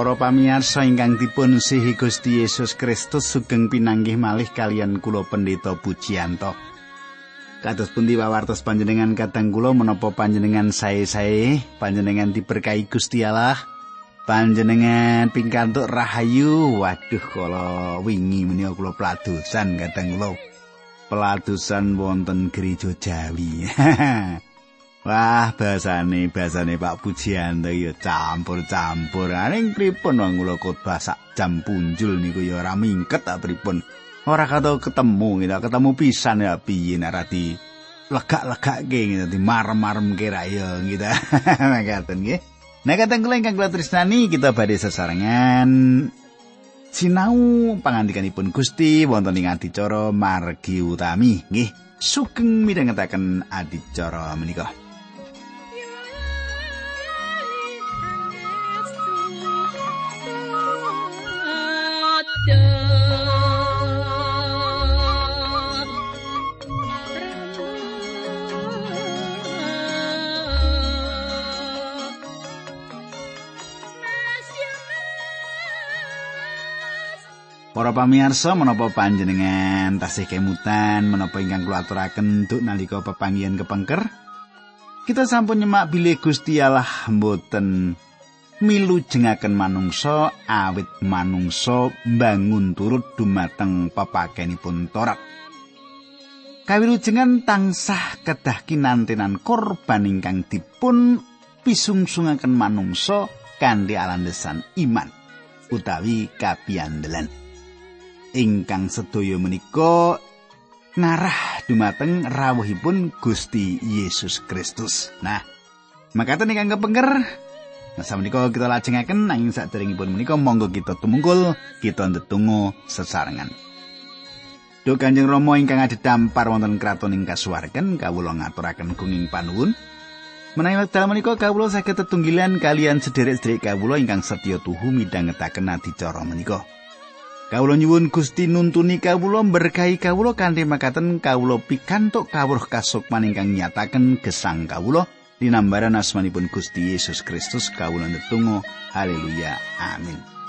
Para pamirsa ingkang dipun sihi Gusti Yesus Kristus sugeng pinanggih malih kalian kula Pendeta Pujiyanto. Kados pundi wawartos panjenengan kadang kula menapa panjenengan sae-sae, panjenengan diberkahi Gusti Allah. Panjenengan pingkantuk rahayu. Waduh kala wingi menika kula pladusan kadang kula. Peladusan wonten gereja Jawi. Wah, basane basane Pak Pujianto ya campur-campur. Aning pripun wong kula khotbah sak jam punjul niku ya ora mingket ta pripun. Ora kata ketemu gitu, ketemu pisan ya piye nek radi lega-legake gitu, di marem-marem kira ya gitu. Ngaten nggih. Nek kateng kula ingkang kula tresnani kita badhe sesarengan sinau pangandikanipun Gusti wonten ing adicara margi utami nggih. Sugeng midhangetaken adicara menika. Para pamirsa menapa panjenengan tasih kemutan menapa ingkang kula aturaken duk nalika pepanggihan kepengker kita sampun nyemak bilih Gusti Allah mboten milu jengaken manungsa awit manungsa bangun turut dumateng pepakenipun Torat Kawilujengan tansah kedah kinantenan korban ingkang dipun pisungsungaken manungsa kanthi alandesan iman utawi kapiandelan. Ingkang sedaya menika ngarah dumateng rawuhipun Gusti Yesus Kristus. Nah, makaten ingkang kepengker Nah, menika kita lajengaken nanging saderengipun menika monggo kita tumungkul, kita ndedonga sesarengan. Duh Kanjeng Rama ingkang adhedhampar wonten kraton ing kasuwarken, kawula ngaturaken gunging panuwun. Menawi wekdal menika kawula saged tetunggilan kalian sederek-sederek kawula ingkang setya tuhu midhangetaken adicara menika. Kawula nyuwun Gusti nuntuni kawula berkahi kawula kanthi makaten kawula pikantuk kawruh kasukman ingkang nyataken gesang kawula. Dinambaran asmanipun Gusti Yesus Kristus kawula netunggal haleluya. Amin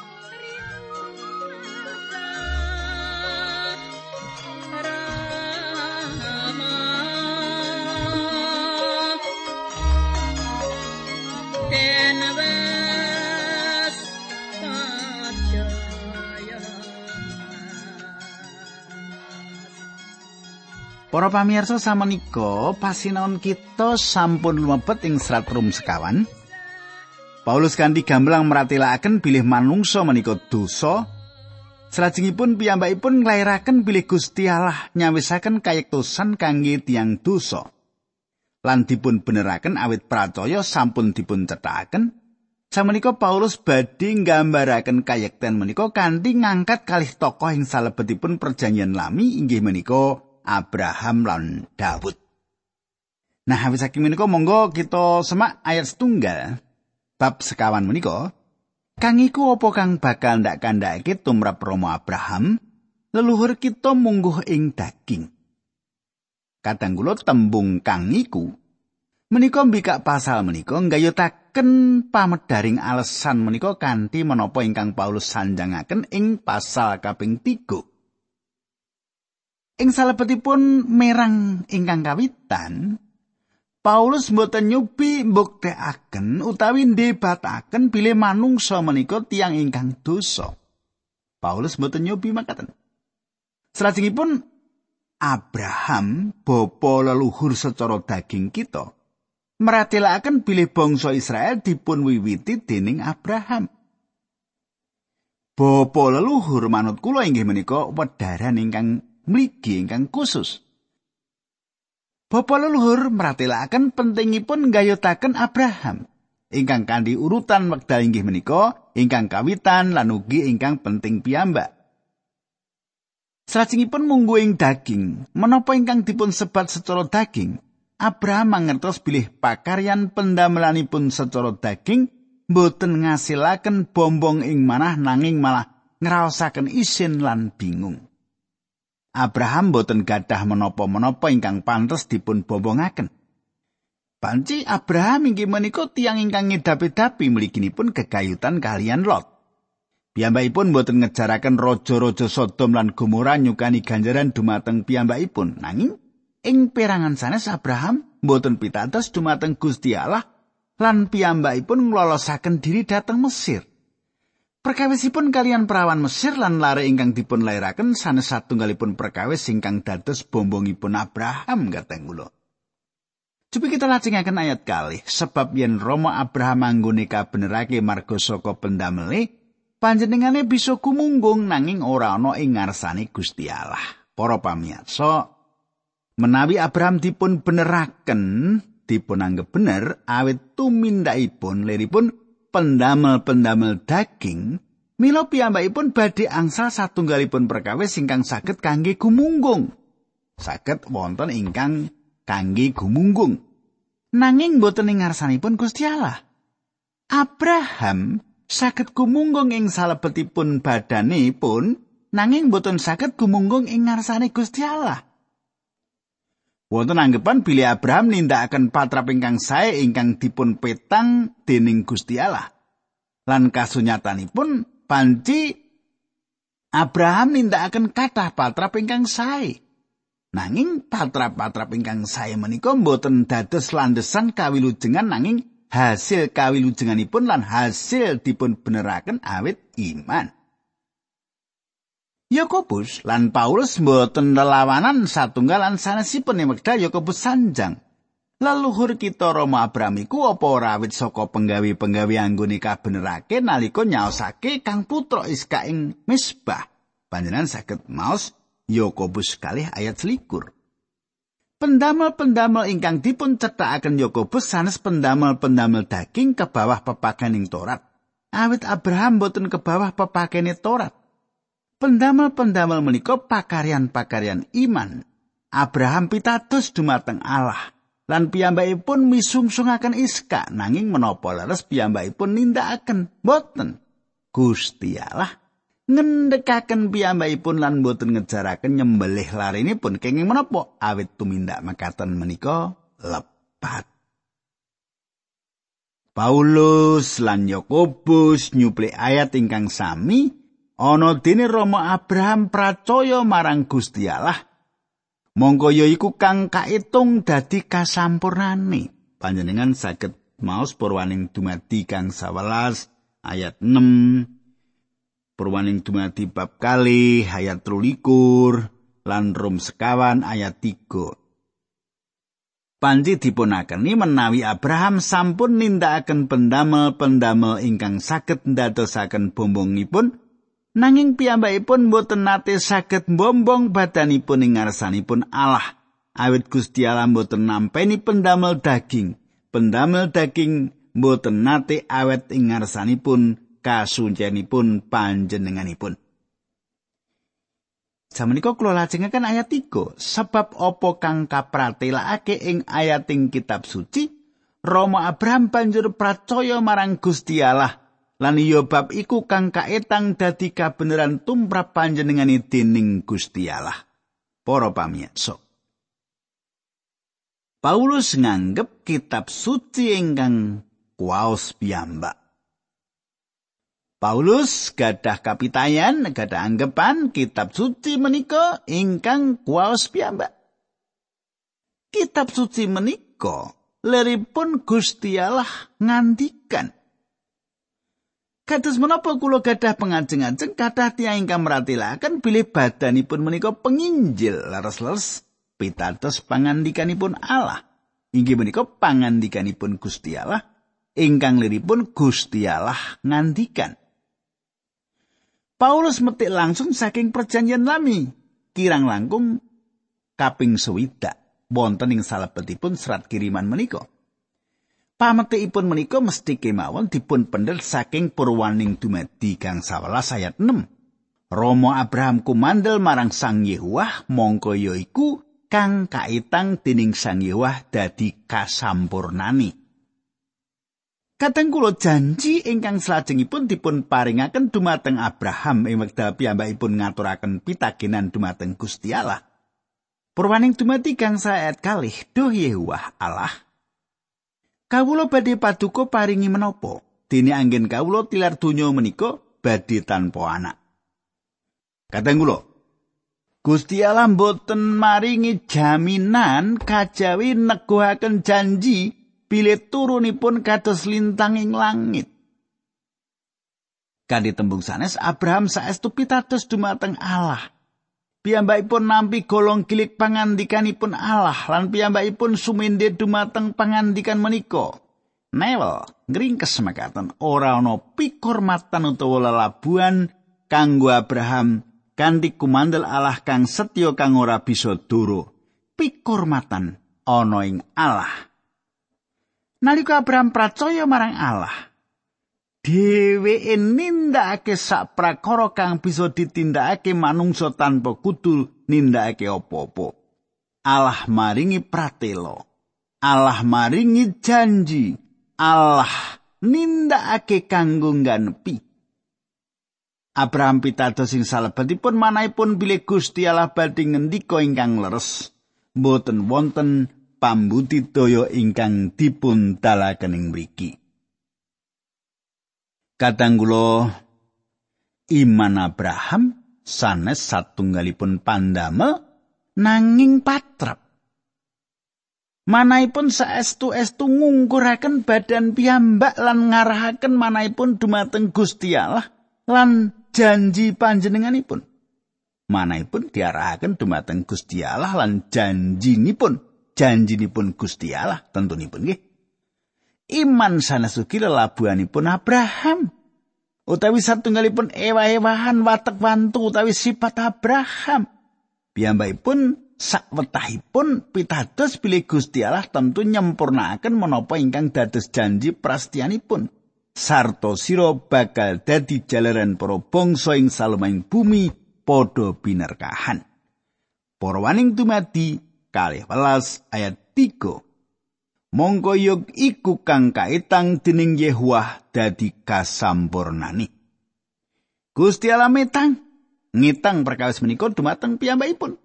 Para pamirsa samenika pasinaon kita sampun lumebet ing serat sekawan. Paulus kanthi gamblang meratelaken bilih manungsa menika dosa. Salajengipun piyambakipun nglairaken bilih Gusti Allah nyawisaken kayektosan kangge tiang dosa. Lan dipun beneraken awit pracaya sampun dipun cethaken. Samenika Paulus badhe nggambaraken kayekten menika kanthi ngangkat kalih tokoh ing salebetipun perjanjian lami inggih menika Abraham lan Daud. Nah, wis saking menika monggo kita semak ayat setunggal bab sekawan menika. Kang iku apa kang bakal ndak kandhake tumrap Romo Abraham? Leluhur kita mungguh ing daging. Kadang tembung kang iku menika mbikak pasal menika nggayutaken pamedaring alesan menika kanthi menapa ingkang Paulus sanjangaken ing pasal kaping 3. Ing salebetipun merang ingkang kawitan, Paulus mboten nyubi mbuktekaken utawi ndebataken bilih manungsa menika tiang ingkang dosa. Paulus mboten nyubi makaten. Salajengipun Abraham, bapa leluhur secara daging kita, meratelaken bilih bangsa Israel dipun wiwiti dening Abraham. Bapa leluhur manut kula inggih menika wedharan ingkang mligi ingkang khusus. Bapa leluhur meratelaken pentingipun nggayutaken Abraham ingkang kanthi urutan wekdal inggih menika ingkang kawitan lan ugi ingkang penting piyambak. Salajengipun munggu ing daging, menapa ingkang dipun sebat secara daging? Abraham mangertos bilih pakaryan pendamelanipun secara daging boten ngasilaken bombong ing manah nanging malah ngraosaken isin lan bingung. Abraham boten gadah menapa-menapa ingkang pantes dipun bombongaken. Panci Abraham inggih menika tiang ingkang ngedapi-dapi mliginipun kegayutan kalian Lot. Piyambakipun boten ngejaraken raja-raja Sodom lan Gomora nyukani ganjaran dumateng piyambakipun. Nanging ing perangan sanes Abraham boten pitados dumateng Gusti Allah lan piyambakipun nglolosaken diri dhateng Mesir. Perkawisipun kalian perawan Mesir lan lare ingkang dipun lairaken sanes satunggalipun perkawis ingkang dados bombongipun Abraham kateng kula. Coba kita lajengaken ayat kali, sebab yen Romo Abraham anggone kabenerake marga saka pendamele, panjenengane bisa kumunggung nanging ora ana ing ngarsane Gusti Allah. Para pamirsa, menawi Abraham dipun beneraken, dipun anggap bener awit tumindakipun liripun pendamel-pendamel daging, mila piyambakipun badhe angsal satunggalipun perkawis ingkang saged kangge gumunggung. Saged wonten ingkang kangge gumunggung. Nanging boten ing ngarsanipun Gusti Allah. Abraham saged gumunggung ing salebetipun badane pun nanging boten saged gumunggung ing ngarsane Gusti Allah. Wonten anggapan bilih Abraham nindakaken patrap ingkang sae ingkang dipun petang dening Gusti Allah. Lan kasunyatanipun panci Abraham nindakaken kathah patrap ingkang sae. Nanging patrap-patrap ingkang sae menika boten dados landesan kawilujengan nanging hasil kawilujenganipun lan hasil dipun beneraken awit iman. Yakobus lan Paulus mboten lelawanan satunggalan sanesipun wekdal Yakobus sanjang. Leluhur kita Roma Abraham iku apa ora awit saka penggawe-penggawe anggone kabenerake nalika nyaosake Kang Putra Iska ing Misbah. Panjenengan saged maos Yakobus kalih ayat selikur. Pendamel-pendamel ingkang dipun cethakaken Yakobus sanes pendamel-pendamel daging ke bawah pepakening Torat. Awit Abraham boten ke bawah pepakene Torat. Pendamel-pendamel menika pakaryan-pakaryan iman. Abraham pitados dumateng Allah. Lan piyambakipun misungsungaken Iska nanging menapa leres piyambakipun nindakaken boten. Gusti Allah ngendhekaken piyambakipun lan boten ngejaraken nyembelih larinipun kenging menapa awit tumindak mekaten menika lepat Paulus lan Yakobus nyuplik ayat ingkang sami ana dene Rama Abraham pracaya marang Gusti Allah. Monggo ya iku kang kaitung dadi kasampurnane. Panjenengan saged maos purwaning dumadi kang 11 ayat 6 Purwaning dumadi bab kali ayat 13 lan rum sekawan ayat 3. Panji dipunakeni menawi Abraham sampun nindakaken pendamel-pendamel ingkang saged ndadosaken bombongipun nanging piyambakipun boten nate saged bombong badanipun ing ngarsanipun Allah. Awit Gusti Allah boten nampeni pendamel daging. Pendamel daging boten nate awet ing ngarsanipun kasuncenipun panjenenganipun. Samenika kula lajengaken ayat 3, sebab apa kang kapratelakake ing ayating kitab suci, Rama Abraham banjur percaya marang Gusti Allah lan iya bab iku kang kaetang dadi kabeneran tumrap panjenengani dening Gusti Allah. Para pamirsa. Paulus nganggep kitab suci ingkang kuwaos piyambak. Paulus gadah kapitayan, gadah anggapan kitab suci menika ingkang kuwaos piyambak. Kitab suci menika leripun Gusti Allah ngandikan. Kados menapa kula gadah pengajeng-ajeng kathah tiyang ingkang meratilaken bilih badanipun menika penginjil laras-laras pitados pangandikanipun Allah. Inggih menika pangandikanipun Gusti Allah ingkang liripun Gusti Allah ngandikan. Paulus metik langsung saking perjanjian lami. Kirang langkung kaping sewidak wonten ing salebetipun serat kiriman menika. Pametikipun menika mesti kemawon dipun pendel saking purwaning dumadi kang 11 ayat 6. Romo Abraham kumandel marang Sang Yehuwah mongko yaiku kang kaitang dening Sang Yehuwah dadi kasampurnani. Kadang kula janji ingkang salajengipun dipun paringaken dumateng Abraham ing wekdal piyambakipun ngaturaken pitakenan dumateng Gusti Allah. Purwaning dumati kang saet kalih duh Yehuwah Allah. Kawula badhe paduka paringi menapa? Dene anggen kawula tilar donya menika badhe tanpa anak. Kadang kula Gusti Allah mboten maringi jaminan kajawi neguhaken janji bilih turunipun kados lintang ing langit. Kanthi tembung sanes Abraham saestu pitados dumateng Allah. Piyambakipun nampi golong gilik pangandikanipun Allah lan piyambakipun sumende dumateng pangandikan menika. Nevel ngringkes mekaten ora ana pikurmatan utawa lelabuhan kanggo Abraham kanthi kumandel Allah kang setya kang ora bisa duro. Pikurmatan ana ing Allah. Nalika Abraham percaya marang Allah, dheweke nindakake sak prakara kang bisa ditindakake manungsa tanpa kudu nindakake apa-apa. Allah maringi pratelo. Allah maringi janji. Allah nindakake kanggo nganepi. Abraham pitados sing salebetipun manahipun bilih Gusti Allah badhe ngendika ingkang leres. Mboten wonten pambudidaya ingkang dipun dalaken ing mriki. Kadang kula iman Abraham sanes satunggalipun pandama nanging patrap. Manahipun saestu-estu ngungkuraken badan piyambak lan ngarahaken manahipun dumateng Gusti Allah lan janji panjenenganipun. Manahipun diarahaken dumateng Gusti Allah lan janjinipun, janjinipun Gusti Allah tentunipun nggih. Iman sanes ugi lelabuhanipun Abraham. Utawi satunggalipun ewa-ewahan watek wantu utawi sifat Abraham. Piyambakipun sakwetahipun pitados bilih Gusti Allah tentu nyempurnakaken menapa ingkang dados janji prastianipun. Sarto sira bakal dadi jalaran para bangsa ing salemaing bumi padha binerkahan. Para waning dumadi kalih welas ayat 3. Mongko yog iku kang kaitang dening Yehuwah dadi kasampurnani. Gusti Allah metang ngitang perkawis menika dumateng piyambakipun.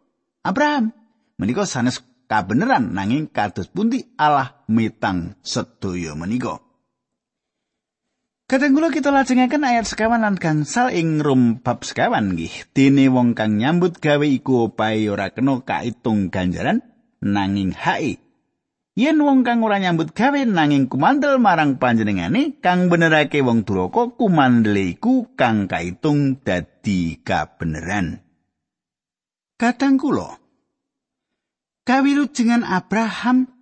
Abraham menika sanes kabeneran nanging kados pundi Allah metang sedaya menika. Kadang kula kita lajengaken ayat sekawan lan gangsal ing rum bab sekawan nggih. Dene wong kang nyambut gawe iku opae ora kena kaitung ganjaran nanging hae Yen wong kang ora nyambut gawe nanging kumandel marang panjenengane kang benerake wong duraka kumandele iku kang kaitung dadi kabeneran. Kadang kula kawilujengan Abraham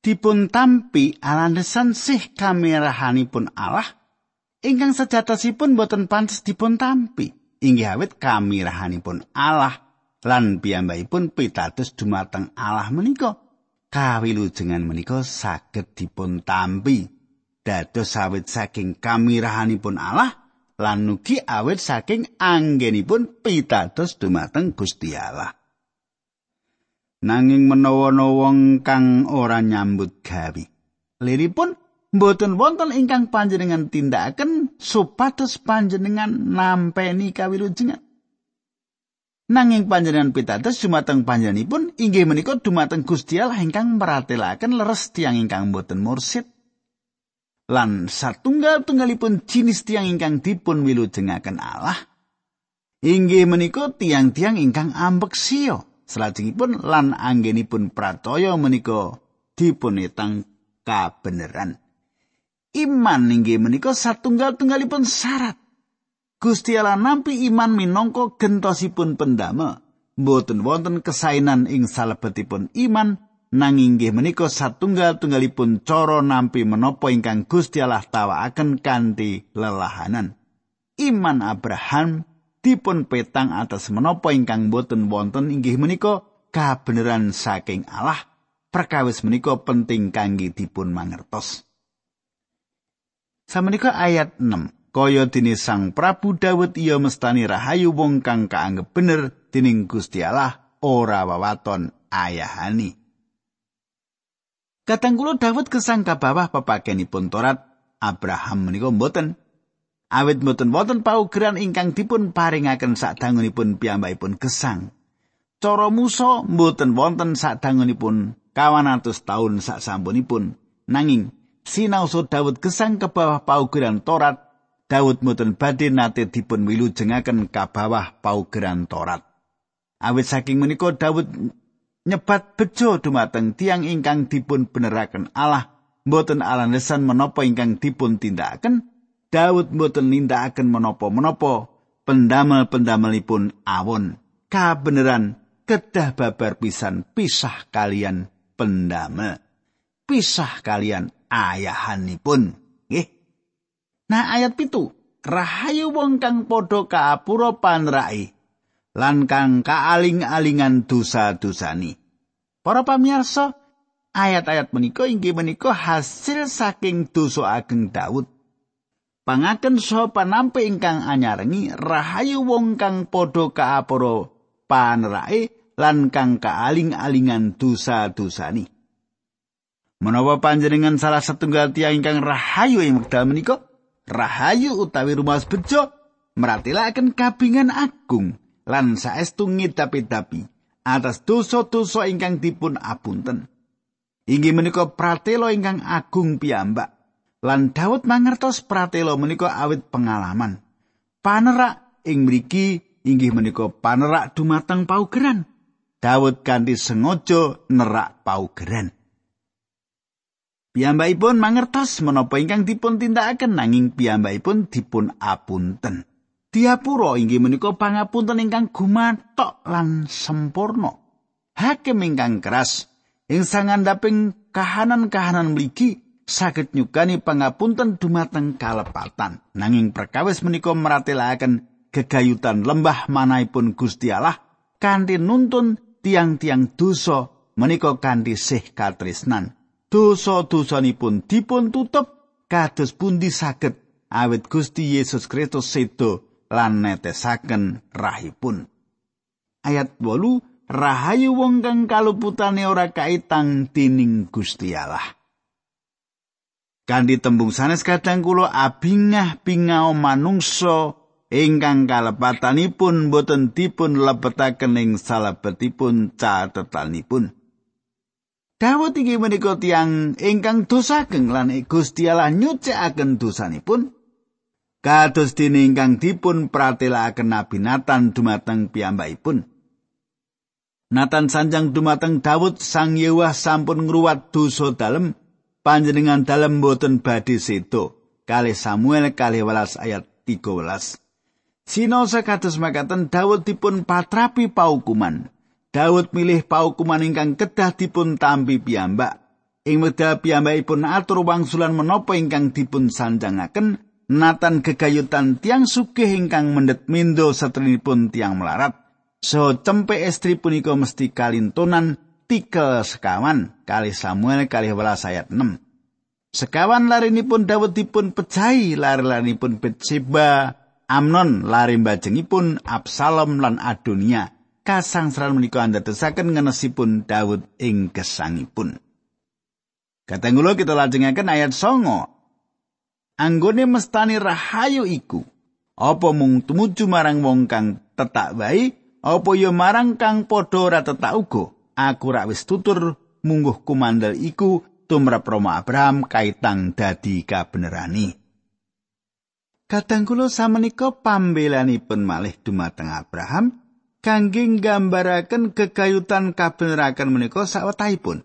dipun tampi alandesan sih kamerahanipun Allah ingkang sejatosipun boten pantes dipun tampi inggih awit kamerahanipun Allah lan piyambakipun pitados dumateng Allah menika kawilujengan menika saged dipun tampi dados sawit saking kamirahanipun Allah lan ugi awit saking anggenipun pitados dumateng Gusti Allah. Nanging menawa wong kang ora nyambut gawe, liripun mboten wonten ingkang panjenengan tindakaken supados panjenengan nampeni kawilujengan. Nanging panjenengan pitados dumateng panjenenganipun inggih menika dumateng Gusti Allah ingkang meratelaken leres tiang ingkang boten mursid. Lan satunggal-tunggalipun jinis tiang ingkang dipun wilujengaken Allah inggih menika tiang-tiang ingkang ambeksio. Salajengipun lan anggenipun pratoya menika dipun etang kabeneran. Iman inggih menika satunggal-tunggalipun syarat Gusti Allah nampi iman minangka gentosipun pendama. Mboten wonten kesainan ing salebetipun iman nanging inggih menika satunggal-tunggalipun cara nampi menapa ingkang Gusti Allah tawakaken kanthi lelahanan. Iman Abraham dipun petang atas menapa ingkang boten wonten inggih menika kabeneran saking Allah. Perkawis menika penting kangge dipun mangertos. Samenika ayat 6. Kaya dene Sang Prabu Dawud iya mestani rahayu wong kang kaanggep bener dening Gusti Allah ora wawaton ayahani. Kadang kula Dawud kesangka bawah pepakenipun Torat Abraham menika mboten. Awit mboten wonten paugeran ingkang dipun paringaken sadangunipun piyambakipun gesang. Cara Musa mboten wonten sadangunipun kawan atus taun sak sampunipun. Nanging sinau Dawud gesang ke bawah paugeran Torat Daud mboten badhe nate dipun wilujengaken ka bawah paugeran Torat. Awit saking menika Daud nyebat bejo dumateng tiang ingkang dipun beneraken Allah mboten alasan menapa ingkang dipun tindakaken. Daud mboten nindakaken menapa-menapa pendamel-pendamelipun awon. Kabeneran kedah babar pisan pisah kalian pendamel pisah kalian ayahanipun nah ayat pitu. Rahayu wong kang padha kaapura panrai lan kang kaaling-alingan dosa-dosani. Para pamirsa ayat-ayat menika inggih menika hasil saking dosa ageng Daud pangaken saha panampi ingkang anyarengi rahayu wong kang padha kaapura panrai lan kang kaaling-alingan dosa-dosani. Menawa panjenengan salah setunggal tiang ingkang rahayu ing wekdal menika, rahayu utawi rumah bejo meratilaken kabingan agung lan saestu ngidapi-dapi atas dosa-dosa ingkang dipun apunten. Inggih menika pratelo ingkang agung piyambak. Lan Daud mangertos pratelo menika awit pengalaman. Panerak ing mriki inggih menika panerak dumateng paugeran. Daud kanthi sengaja nerak paugeran. Piyambakipun mangertos menapa ingkang dipun tindakaken nanging piyambakipun dipun apunten. Diapura inggih menika pangapunten ingkang gumathok lan sempurna. Hakim ingkang keras ing sangandaping kahanan-kahanan mligi saged nyukani pangapunten dumateng kalepatan. Nanging perkawis menika meratelaken gegayutan lembah manahipun Gusti Allah kanthi nuntun tiang-tiang dosa menika kanthi sih katresnan. Dosa-dosanipun dipun tutup kados pundi saged awit Gusti Yesus Kristus sedo lan netesaken rahipun. Ayat 8 Rahayu wong kang kaluputane ora kaitang dening Gusti Allah. Kanthi tembung sanes kadang kula abingah bingao manungsa ingkang kalepatanipun boten dipun lebetaken ing salebetipun catetanipun. Dawuh iki menika tiyang ingkang dosageng lan Gusti Allah nyucikaken dosanipun kados dene ingkang dipun pratelakaken Nabi Nathan dumateng piyambakipun. Nathan sanjang dumateng Daud sang Yewah sampun ngruwat dosa dalem panjenengan dalem boten badhe sedo. Kali Samuel kali welas ayat 13. Sino sekados makaten Daud dipun patrapi paukuman. Daud milih paukuman ingkang kedah dipun tampi piyambak. Ing wekdal piyambakipun atur wangsulan menapa ingkang dipun sanjangaken, Nathan gegayutan tiang sugih ingkang mendet mindo setrinipun tiang melarat. So cempe estri punika mesti kalintonan tikel sekawan kali Samuel kali welas ayat 6. Sekawan larinipun Daud dipun pecahi lari-larinipun Betseba, Amnon lari mbajengipun Absalom lan Adonia. Kasangsaran menika andadosaken ngenesipun Daud ing gesangipun. Katenggulo kita lajengaken ayat songo. Anggone mestani rahayu iku. Apa mung tumuju marang wong kang tetak wae, apa ya marang kang padha ora tetak uga. Aku rak wis tutur mungguh kumandel iku tumrap Roma Abraham kaitang dadi kabenerani. Kadang kula samenika pambelanipun malih dumateng Abraham kangge nggambaraken kekayutan kabeneraken menika sawetahipun.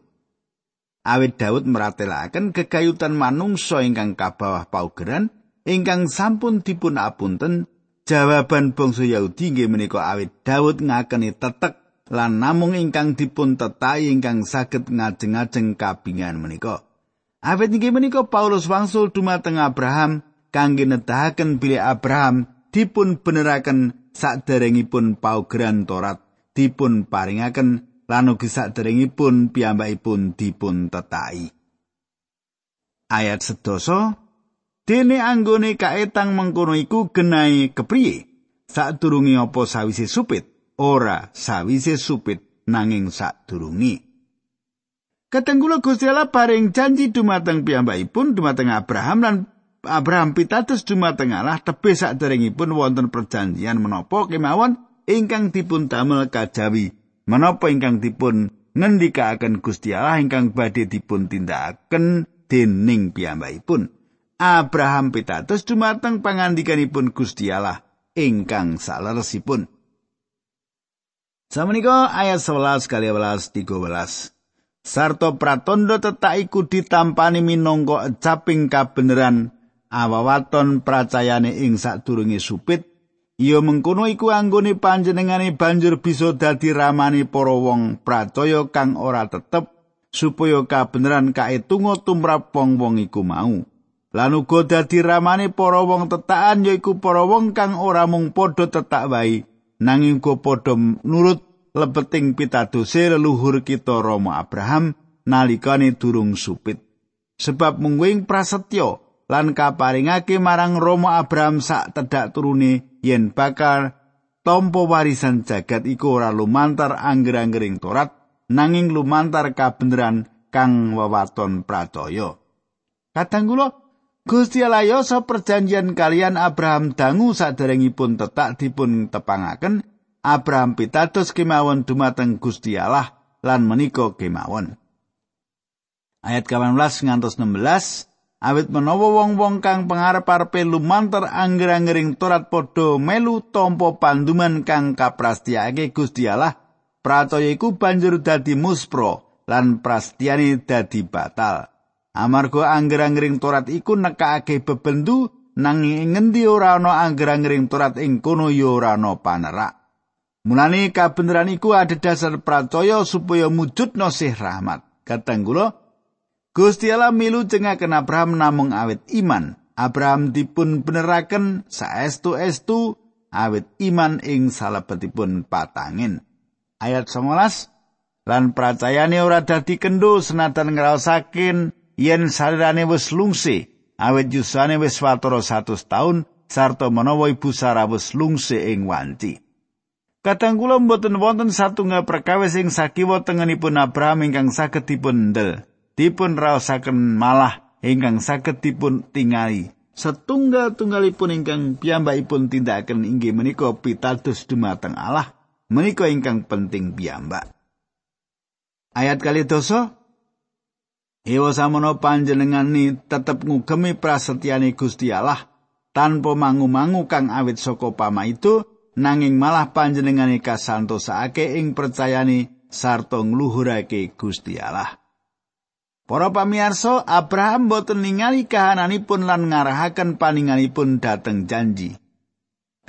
Awit Daud meratelaken kekayutan manungsa ingkang kabawah paugeran ingkang sampun dipun apunten jawaban bangsa Yahudi nggih menika awit Daud ngakeni tetek lan namung ingkang dipun tetai ingkang saged ngajeng-ajeng kabingan menika. Awit inggih menika Paulus wangsul dumateng Abraham kangge nedahaken bilih Abraham dipun beneraken saderengipun paugeran Torat dipun paringaken lan ugi saderengipun piyambakipun dipun tetai. Ayat sedoso dene anggone kaetang mengkono iku genahe kepriye? Sadurunge apa sawise supit? Ora sawise supit nanging sadurunge. Katenggula Gusti Allah paring janji dumateng piyambakipun dumateng Abraham lan Abraham pitados dumateng Allah tebih saderengipun wonten perjanjian menapa kemawon ingkang dipun damel kajawi menapa ingkang dipun ngendikaaken Gusti Allah ingkang badhe dipun tindakaken dening piyambakipun Abraham pitados dumateng pangandikanipun Gusti Allah ingkang saleresipun. Samenika ayat 11 kali 11 13. Sarto pratondo tetak iku ditampani minangka caping kabeneran awawaton pracayane ing sadurunge supit Iya mengkono iku anggone panjenengane banjur bisa dadi ramani para wong pracaya kang ora tetep supaya kabeneran kae tumrap wong-wong iku mau. Lan uga dadi ramani para wong tetakan yaiku para wong kang ora mung padha tetak wae nanging uga padha nurut lebeting pitadose leluhur kita Rama Abraham nalikane durung supit. Sebab mungwing prasetyo lan kaparingake marang Rama Abraham sak tedhak turune yen bakal tompo warisan jagat iku ora lumantar angger-anggering Torat nanging lumantar kabeneran kang wewaton pracaya. Kadang kula Gusti Allah yoso perjanjian kalian Abraham dangu saderengipun tetak dipun tepangaken Abraham pitados kemawon dumateng Gusti Allah lan menika kemawon. Ayat 18 ngantos 16 awit menawa wong-wong kang pangarep-arepe lumantar angger-anggering torat padha melu tampa panduman kang kaprastiake Gusti Allah pracaya iku banjur dadi muspro lan prastiani dadi batal amarga angger-anggering torat iku nekake bebendu nanging ngendi ora ana angger-anggering torat ing kono ya ora ana panerak Mulane kabeneran iku ada dasar pracaya supaya mujudno sih rahmat. Kadang kula Gusti Allah milu cengaken Abraham namung awit iman. Abraham dipun beneraken saestu-estu awit iman ing salebetipun patangin. Ayat 19 lan pracayane ora dadi kendo senatan ngraosaken yen sarirane wis lungsi awit yusane wis watara 100 taun sarta menawa ibu Sarah wis lungsi ing wanci. Kadang kula mboten wonten satunggal perkawis ing sakiwa tengenipun Abraham ingkang saged dipun ndel. Dipun raosaken malah ingkang saged dipun tingali. Setunggal-tunggalipun ingkang piyambakipun tindakaken inggih menika pitados dumateng Allah, menika ingkang penting piyambak. Ayat kali dosa Ewa samono panjenengan tetep ngugemi prasetyane Gusti Allah tanpa mangu-mangu kang awit saka pama itu nanging malah panjenengane kasantosake ing percayane sarta ngluhurake Gusti Allah. Para pamirsa, Abraham boten ningali kahananipun lan ngarahaken paninganipun dhateng janji.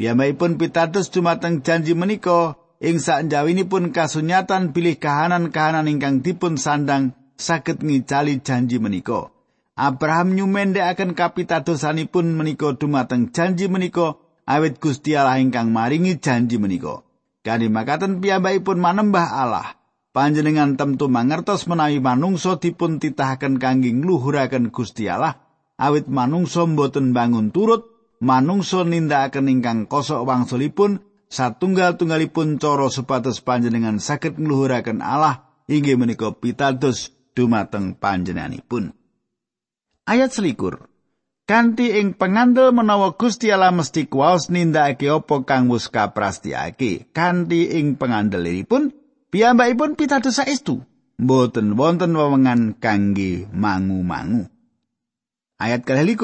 Piyambakipun pitados dumateng janji menika ing sakjawinipun kasunyatan pilih kahanan-kahanan ingkang dipun sandang saged ngicali janji menika. Abraham nyumendhekaken kapitadosanipun menika dumateng janji menika awit Gusti Allah ingkang maringi janji menika. Kanthi makaten piyambakipun manembah Allah. Panjenengan temtu mangertos menawi manungsa dipun titahaken kangge ngluhuraken Gusti Allah. Awit manungsa boten bangun turut manungsa nindakaken ingkang kosok wangsulipun satunggal-tunggalipun cara supados panjenengan saged ngluhuraken Allah. Inggih menika pitados dumateng panjenenganipun. Ayat selikur. Kanti ing pengandel menawa Gusti Allah mesti kuwaos nindakake apa kang wis kaprastiake. Kanti ing pengandelipun Piyambakipun pitados saestu, mboten wonten wewengan kangge mangu-mangu. Ayat kalih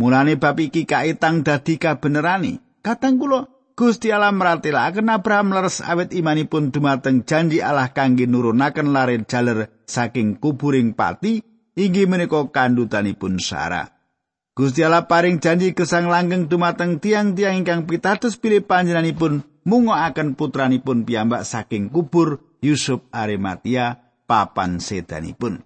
mulane bab iki kaitang dadi kabenerane. Katang kula Gusti Allah meratelaken Abraham leres awet imanipun dumateng janji Allah kangge nurunaken lare jaler saking kuburing pati inggih menika kandutanipun Sarah. Gusti Allah paring janji gesang langgeng dumateng tiang-tiang ingkang pitados pilih panjenenganipun mungokaken putranipun piyambak saking kubur Yusuf Arimatia papan sedanipun.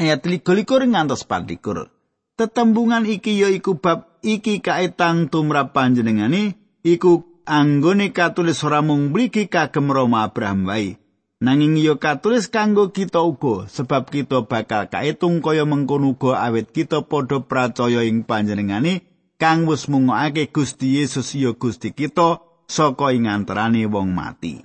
Ayat 23 ngantos 24. Tetembungan iki ya iku bab iki kaetang tumrap panjenengane iku anggone katulis ora mung mriki kagem Roma Abraham wae. Nanging ya katulis kanggo kita uga sebab kita bakal kaetung kaya mengkono uga awit kita padha pracaya ing panjenengane kang wis mungokake Gusti Yesus ya Gusti kita saka ing antarané wong mati.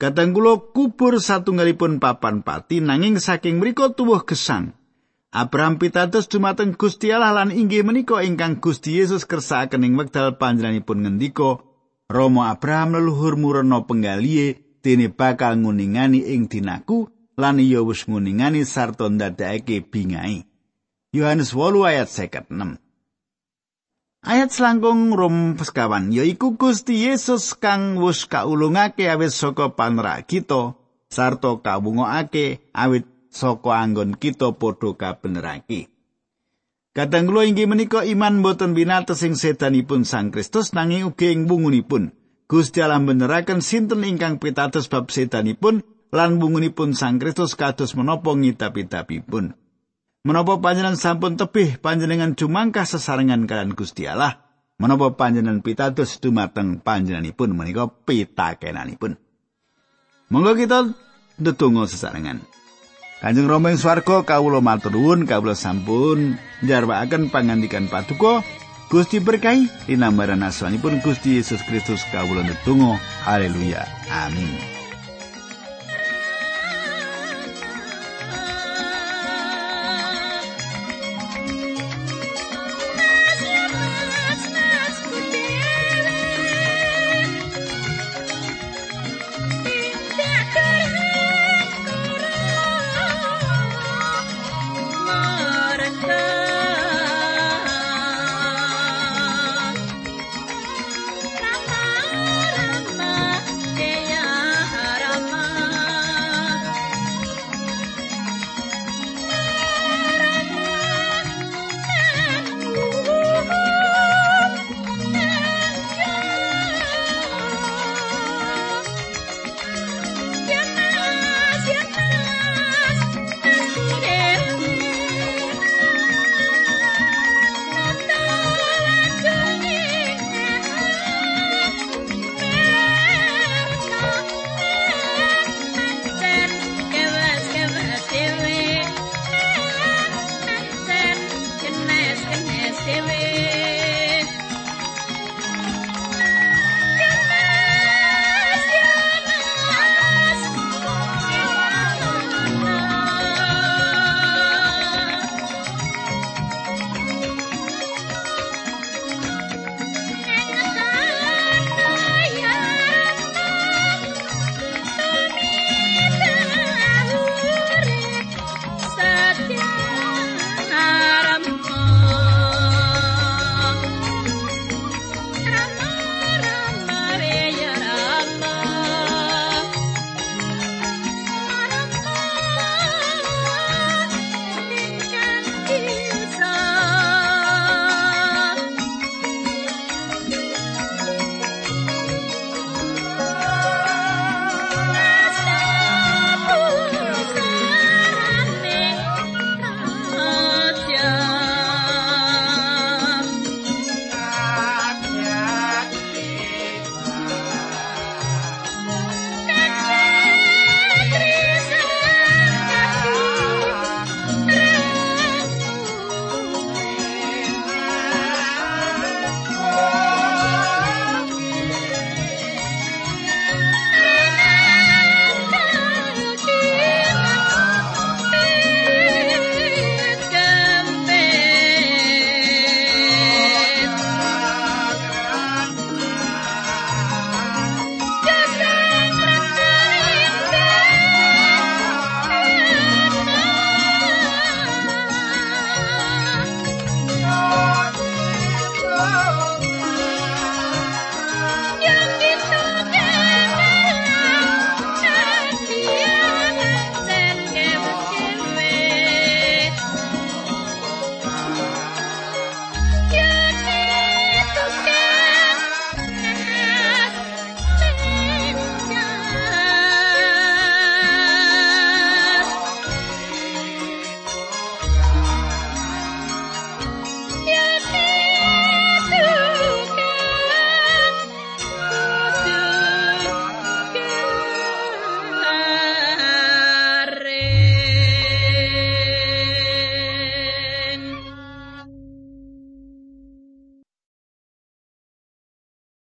Kadang kula kubur satunggalipun papan pati nanging saking mriku tuwuh gesang. Abraham pitados dumateng Gusti Allah lan inggih menika ingkang Gusti Yesus kersakaken ing wekdal panjenenganipun ngendika, Romo Abraham leluhur murena penggalihe dene bakal nguningani ing dinaku lan iya wis nguningani sarta ndadekake bingai. Yohanes 8 ayat 56. Ayat selangkung rum sekawan yaiku Gusti Yesus kang wus kaulungake awit saka panrak kita sarta kawungokake awit saka anggon kita padha kabenerake. Kadang kula inggih menika iman boten binates sing sedanipun Sang Kristus nanging ugi ing bungunipun. Gusti Allah beneraken sinten ingkang pitados bab sedanipun lan bungunipun Sang Kristus kados menapa ngidap-idapipun. Menapa panjenengan sampun tebih panjenengan jumangkah sesarengan kalian Gusti Allah? Menapa panjenengan pitados dumateng panjenenganipun menika pitakenanipun? Monggo kita ndedonga sesarengan. Kanjeng Rama ing swarga kawula matur nuwun kawula sampun njarwakaken pangandikan Paduka Gusti berkahi dinambaran asmanipun Gusti Yesus Kristus kawula ndedonga haleluya amin